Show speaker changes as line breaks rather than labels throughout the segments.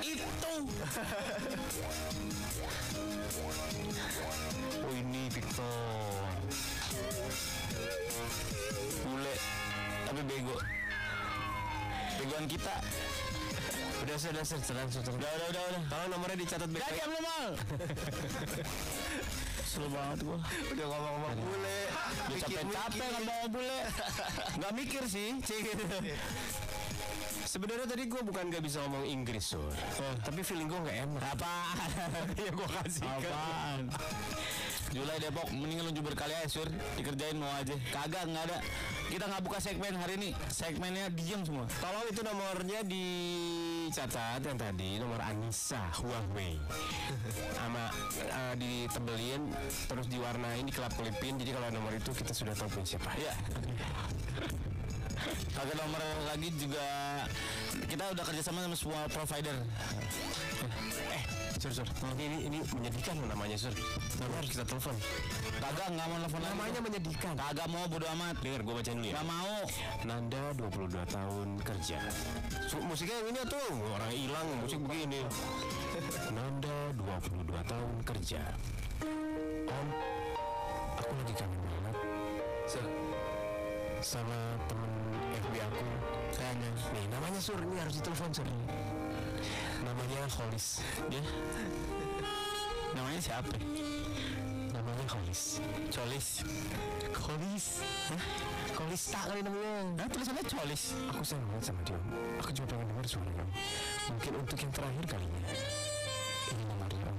Itu.
Oh ini Victor.
Bule. Tapi bego. Begoan kita.
Udah sudah sudah sudah sudah.
Udah, udah, udah.
Tolong nomornya dicatat baik-baik.
diam lu mal. Seru banget gua.
Udah ngomong-ngomong bule.
Udah capek-capek kan bawa bule. Nggak mikir sih, cik.
Sebenarnya tadi gue bukan gak bisa ngomong Inggris sur, tapi feeling gue gak enak.
Apaan?
ya gue kasih.
Apaan? Julai Depok, mendingan lu jubur kali aja sur Dikerjain mau aja Kagak, nggak ada Kita nggak buka segmen hari ini Segmennya diem semua
Tolong itu nomornya dicatat yang tadi nomor Anissa Huawei. Sama eh, ditebelin terus diwarnain dikelap kelipin. Jadi kalau nomor itu kita sudah tahu punya siapa
Iya. Kagak nomor lagi juga Kita udah kerjasama sama semua provider.
Eh sur sur. Ini ini menyedihkan namanya sur. Namanya harus kita telepon
Kagak, nggak mau nelfon lagi.
Namanya menyedihkan.
Kagak mau, bodo amat.
Dengar gue bacain dulu ya.
Nggak mau.
Nanda 22 tahun kerja. Su- Musiknya yang ini tuh. Orang hilang musik begini. Nanda 22 tahun kerja. Om Aku lagi kangen banget Sama temen FB aku. Kayaknya. Nih namanya Sur Ini harus ditelepon Sur. Namanya Holis.
Dia? Namanya siapa?
Holis
Colis.
Holis Hah? Holis tak kali namanya.
Nah tulisannya Colis?
Aku sayang banget sama dia. Aku cuma pengen dengar suaranya. Mungkin untuk yang terakhir kalinya Ini nomornya Om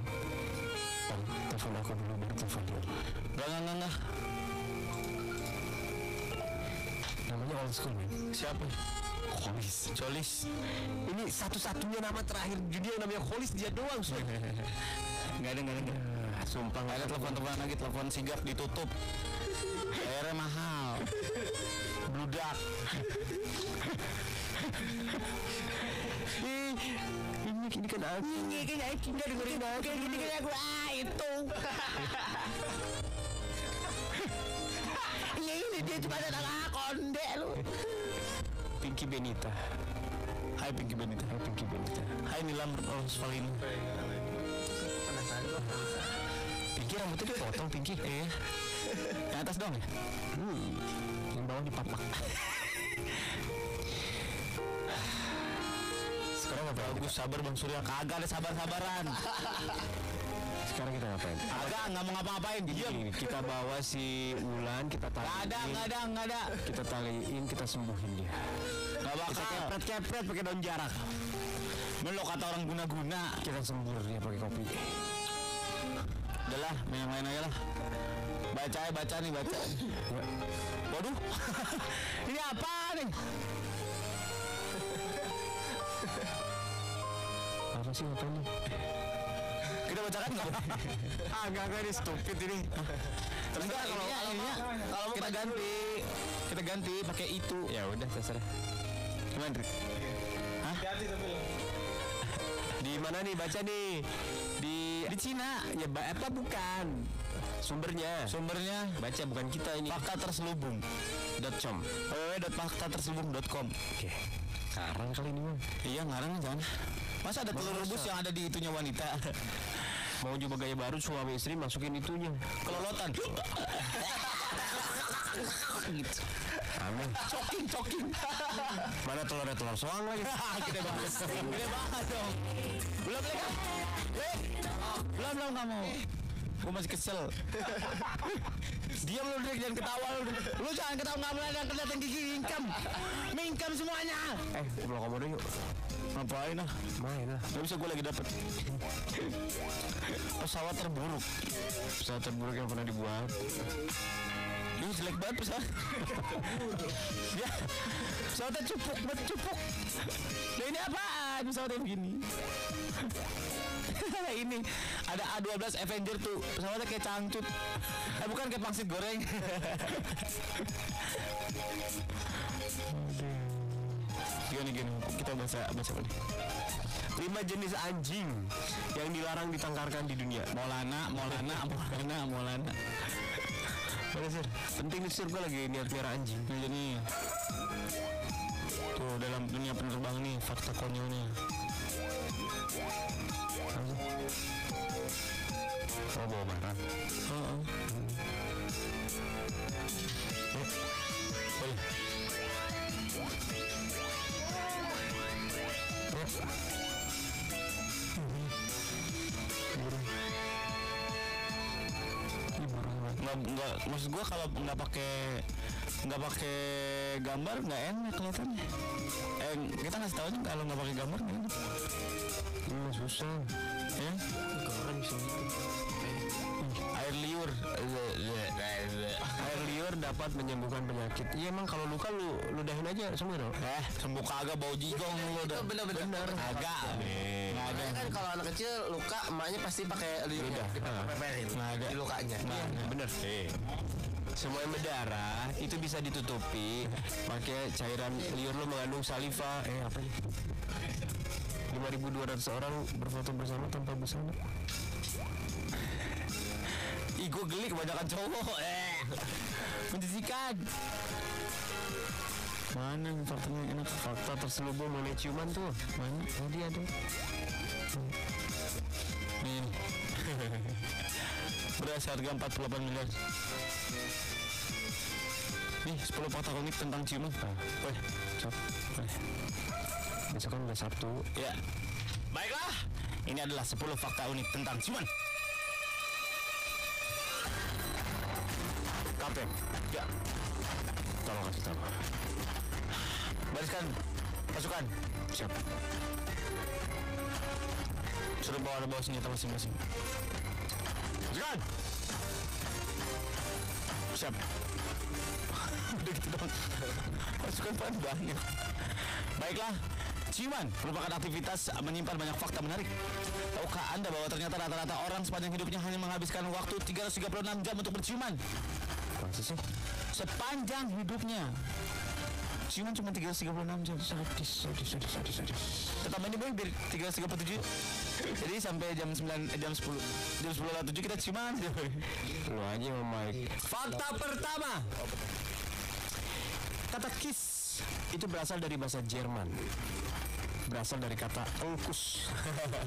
Om, telepon aku dulu baru telepon dia.
Enggak, enggak
Namanya old school man
Siapa?
Holis
Colis.
Ini satu-satunya nama terakhir dia yang namanya Holis dia doang Sur
Enggak ada, enggak ada, enggak ada
Sumpah
Nggak ada telepon-telepon lagi, telepon sigap ditutup. Bayarnya mahal. Bludak.
Ini, ini kan aku Ini kan aku dengerin aku Kayak gini kan aku Ah itu
Ya ini dia cuma ada tengah konde lu.
Pinky Benita
Hai Pinky Benita.
Hai Pinky Benita
Hai Nilam Rosvalino.
Pinky rambutnya dipotong Pinky
Iya. Yang atas dong ya?
Hmm, Yang bawah dipapak Sekarang apa
Bagus sabar Bang Surya. Kagak ada sabar-sabaran.
Sekarang kita ngapain?
Kagak nggak mau ngapa-ngapain. Diam.
Kita bawa si Ulan, kita
Nggak
taliin,
ada, nggak ada, nggak ada.
kita taliin, kita sembuhin dia. Kita
bakal.
kepret-kepret pakai daun jarak.
Men lo kata orang guna-guna.
Kita sembur dia pakai kopi.
Udah lah, main lain aja lah. Baca ya, baca nih, baca.
Ya,
Waduh. Ini apa nih?
apa sih nih?
Kita bacakan nggak?
Ah, enggak, enggak, ini stupid ini.
Terus nggak kalau
ininya,
kalau
ininya,
kalau kita ganti, kita ganti pakai itu.
Ya udah, terserah.
Gimana, Rik?
Hati-hati tapi lo.
Di mana nih baca nih? Di
Di Cina.
ya apa bukan? Sumbernya.
Sumbernya
Baca bukan kita ini.
fakta terselubung.
.com.
www.faktaterselubung.com.
Oke. Sekarang kali ini mah.
Iya, ngarang jangan. Masa ada telur rebus yang ada di itunya wanita?
Mau coba gaya baru suami istri masukin itunya.
Kelolotan. gitu.
Amin.
Coking, coking.
Mana telurnya telur soang lagi?
Gede banget. Gede banget dong. Belum lagi. Belum, belum kamu. Gue masih kesel. Diam lu Drik, jangan ketawa lu. Lu jangan ketawa nggak boleh ada kelihatan gigi mingkem. Mingkem semuanya.
Eh, pulang komodo yuk.
Ngapain ah?
Main lah.
Gak bisa gue lagi dapet Pesawat terburuk
Pesawat terburuk yang pernah dibuat.
Ini jelek banget pesawat. Ya Pesawatnya cupuk banget cupuk. Nah ini apaan pesawatnya begini. Ini Ada A12 Avenger tuh. Pesawatnya kayak cangcut. Eh bukan kayak pangsit goreng. Gini gini Kita baca baca apa
Lima jenis anjing yang dilarang ditangkarkan di dunia.
Maulana Maulana Maulana Maulana
Oke sir, penting nih sir gue lagi niat biar anjing
Jadi nih Tuh dalam dunia penerbang nih fakta konyolnya
Oh bawa barang
Oh,
oh. Hmm. Eh. Oh. Oh.
Nggak nggak maksud gua kalau nggak pakai nggak pakai gambar nggak enak kelihatannya. Eh kita ngasih tahu aja kalau nggak pakai gambar nggak enak.
Hmm, susah.
ya
Orang bisa dapat menyembuhkan penyakit. Iya emang kalau luka lu ludahin aja semua dong.
eh sembuh kagak bau jigong lu udah
bener-bener.
bener kagak nggak ada
Makanya kan kalau anak kecil luka emaknya pasti pakai
Udah.
dipeperin
ada.
di lukanya.
Ada.
Bener. Semua yang berdarah itu bisa ditutupi pakai cairan liur lu mengandung saliva. Eh apa nih? 5.200 orang berfoto bersama tanpa busana.
Ih gue geli kebanyakan cowok eh menjijikan mana yang faktanya enak
Fakta terselubung mengenai ciuman tuh. Mana? Tadi ada.
nih nih. beras harga 48 miliar nih 10 fakta unik tentang ciuman boleh
Cok.
boleh
Besok kan udah Sabtu.
ya baiklah ini adalah 10 fakta unik tentang ciuman
Kapten.
ya
Tolong kasih tahu.
bariskan pasukan
Siap.
suruh bawa bawa senjata masing-masing pasukan siap udah gitu dong pasukan paling banyak baiklah Ciuman merupakan aktivitas menyimpan banyak fakta menarik. Tahukah Anda bahwa ternyata rata-rata orang sepanjang hidupnya hanya menghabiskan waktu 336 jam untuk berciuman?
sih sih?
Sepanjang hidupnya. Ciuman cuma 336 jam Sadis, sadis, sadis, sadis, sadis Tetap ini boy, biar 337 Jadi sampai jam 9, eh, jam 10 Jam 10 atau 7 kita ciuman
Lu aja mau main.
Fakta pertama
Kata kiss Itu berasal dari bahasa Jerman berasal dari kata engkus.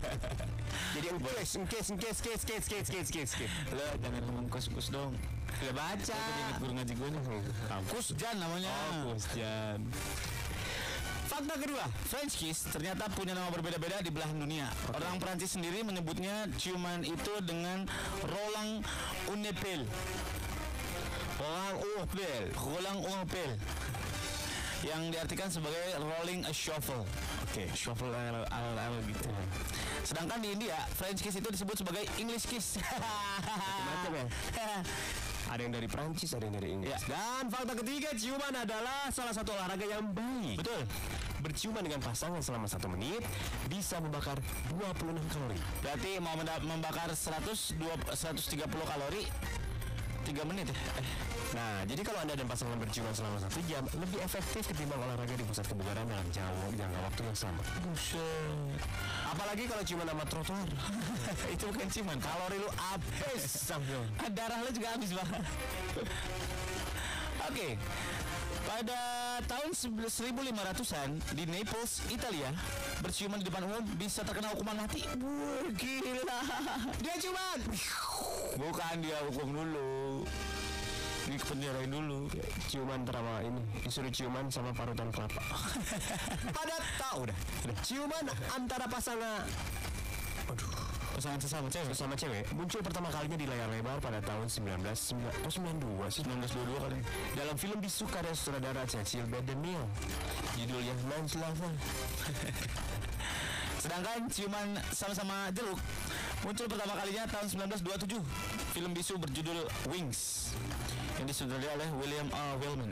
Jadi engkus, engkus, engkus, engkus, engkus, engkus, engkus, engkus.
Lo jangan mengengkus-engkus dong.
Udah baca.
Guru ngaji gue nih. Kusjan namanya.
Oh, Kusjan.
Fakta kedua, French kiss ternyata punya nama berbeda-beda di belahan dunia. Orang Perancis sendiri menyebutnya ciuman itu dengan Roland Unepel. Roland Unepel. Roland Unepel. Yang diartikan sebagai rolling a shuffle. Oke, shuffle al, al, al gitu. Sedangkan di India, French kiss itu disebut sebagai English kiss.
Macam ya? Ada yang dari Prancis, ada yang dari Inggris.
Ya.
Dan fakta ketiga, ciuman adalah salah satu olahraga yang baik.
Betul.
Berciuman dengan pasangan selama satu menit bisa membakar 26 kalori.
Berarti mau membakar 100 dua- 130 kalori 3 menit ya. Eh,
Nah, jadi kalau Anda dan pasangan berciuman selama satu jam, lebih efektif ketimbang olahraga di pusat kebugaran dalam jauh jangka waktu yang sama.
buset.
Apalagi kalau ciuman sama trotoar.
itu bukan ciuman kalori lu habis
Sambil.
darah lu juga habis bang oke pada tahun 1500-an di Naples, Italia, berciuman di depan umum bisa terkena hukuman mati. Wah, gila. Dia ciuman. Bukan dia hukum dulu. Dipenjarain dulu.
Ciuman terama ini disuruh ciuman sama parutan kelapa. Pada tahu dah. Ciuman antara pasangan
Pasangan sesama cewek.
sama cewek muncul pertama kalinya di layar lebar pada tahun 1992 oh, 92 sih
1922 kali.
dalam film bisukarya sutradara Cecil B. DeMille judulnya Nine Lover
Sedangkan ciuman sama-sama jeruk muncul pertama kalinya tahun 1927. Film bisu berjudul Wings yang disutradarai oleh William R. Wellman.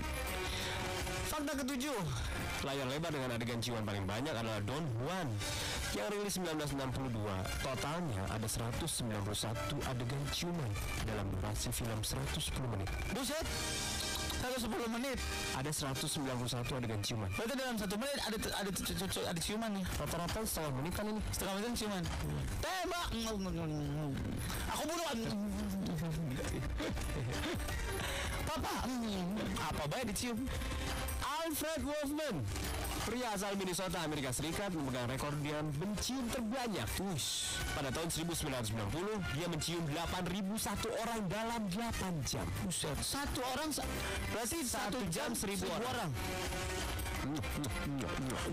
Fakta ketujuh layar lebar dengan adegan ciuman paling banyak adalah Don Juan yang rilis 1962 totalnya ada 191 adegan ciuman dalam durasi film 110 menit
Buset, 110 menit.
ada 191 adegan ciuman
Berarti dalam satu menit ada ada ada, ada ciuman nih.
rata-rata setengah menit kan ini
Setengah menit ciuman. Tembak. Aku bunuh. Papa, apa baik dicium?
Fred Wolfman Pria asal Minnesota, Amerika Serikat memegang rekor dia mencium terbanyak. Wush. Pada tahun 1990, dia mencium 8.001 orang dalam 8 jam.
Buset, satu orang berarti satu, jam seribu orang.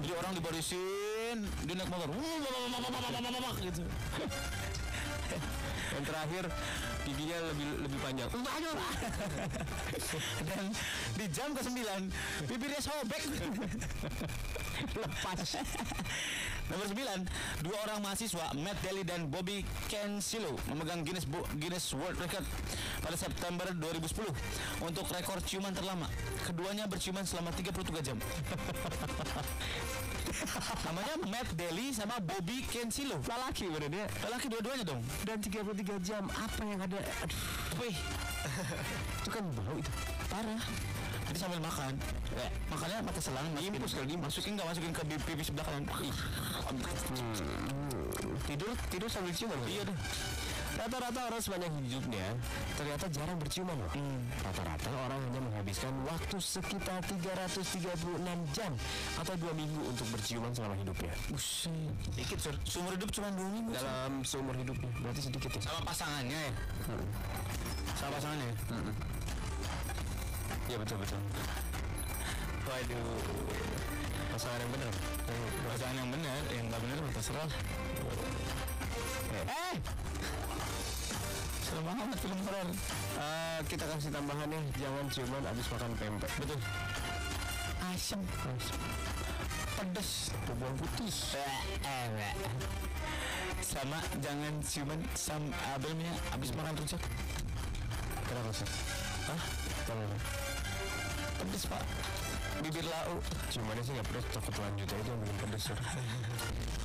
Jadi orang dibarisin, dia naik motor, gitu.
Yang terakhir, giginya lebih lebih panjang.
Dan di jam ke 9 bibirnya sobek.
Lepas.
Nomor 9, dua orang mahasiswa Matt Daly dan Bobby Kensilo memegang Guinness Bo- Guinness World Record pada September 2010 untuk rekor ciuman terlama. Keduanya berciuman selama 33 jam. Namanya Matt Daly sama Bobby Kensilo.
Lelaki bener dia.
Lelaki dua-duanya dong.
Dan 33 jam apa yang ada? Aduh,
Wih,
itu kan bau itu.
parah. Jadi sambil makan, eh, makannya pakai selang,
Diimpus kali, diimpus.
masukin nggak masukin ke pipi sebelah kanan. Ih,
Tidur tidur sambil ciuman.
Iya deh.
Rata-rata orang sepanjang hidupnya ternyata jarang berciuman loh. Rata-rata orang hanya menghabiskan waktu sekitar 336 jam atau dua minggu untuk berciuman selama hidupnya.
Buset. Dikit, Sur. Seumur hidup cuma dua minggu.
Dalam seumur hidupnya berarti sedikit ya.
Sama pasangannya ya? Sama pasangannya ya?
Iya betul betul.
Waduh.
Pasangan yang benar.
Pasangan yang benar, yang nggak benar terserah. Eh! Serem banget film horor.
Eh, kita kasih tambahannya jangan ciuman abis makan pempek.
Betul. Asam. Pedes.
Bawang putih.
Eh, Sama jangan ciuman sam abelnya abis makan rujak.
Kenapa sih?
Hah?
Kenapa?
Pedes pak. Bibir lau.
Ciumannya sih nggak pedes, takut lanjut aja yang bikin pedes.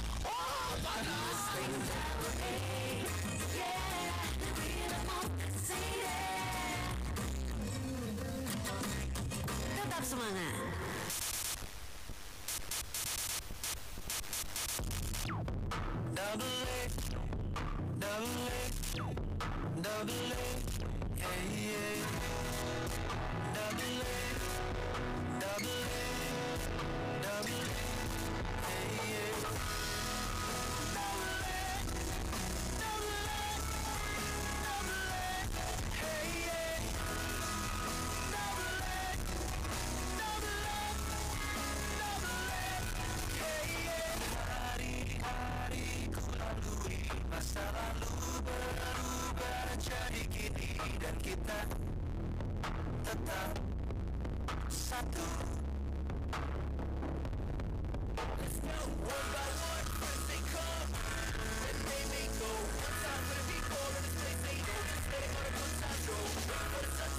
Go.
One time
for the people in
this place they know This day gonna come time, yo Run for the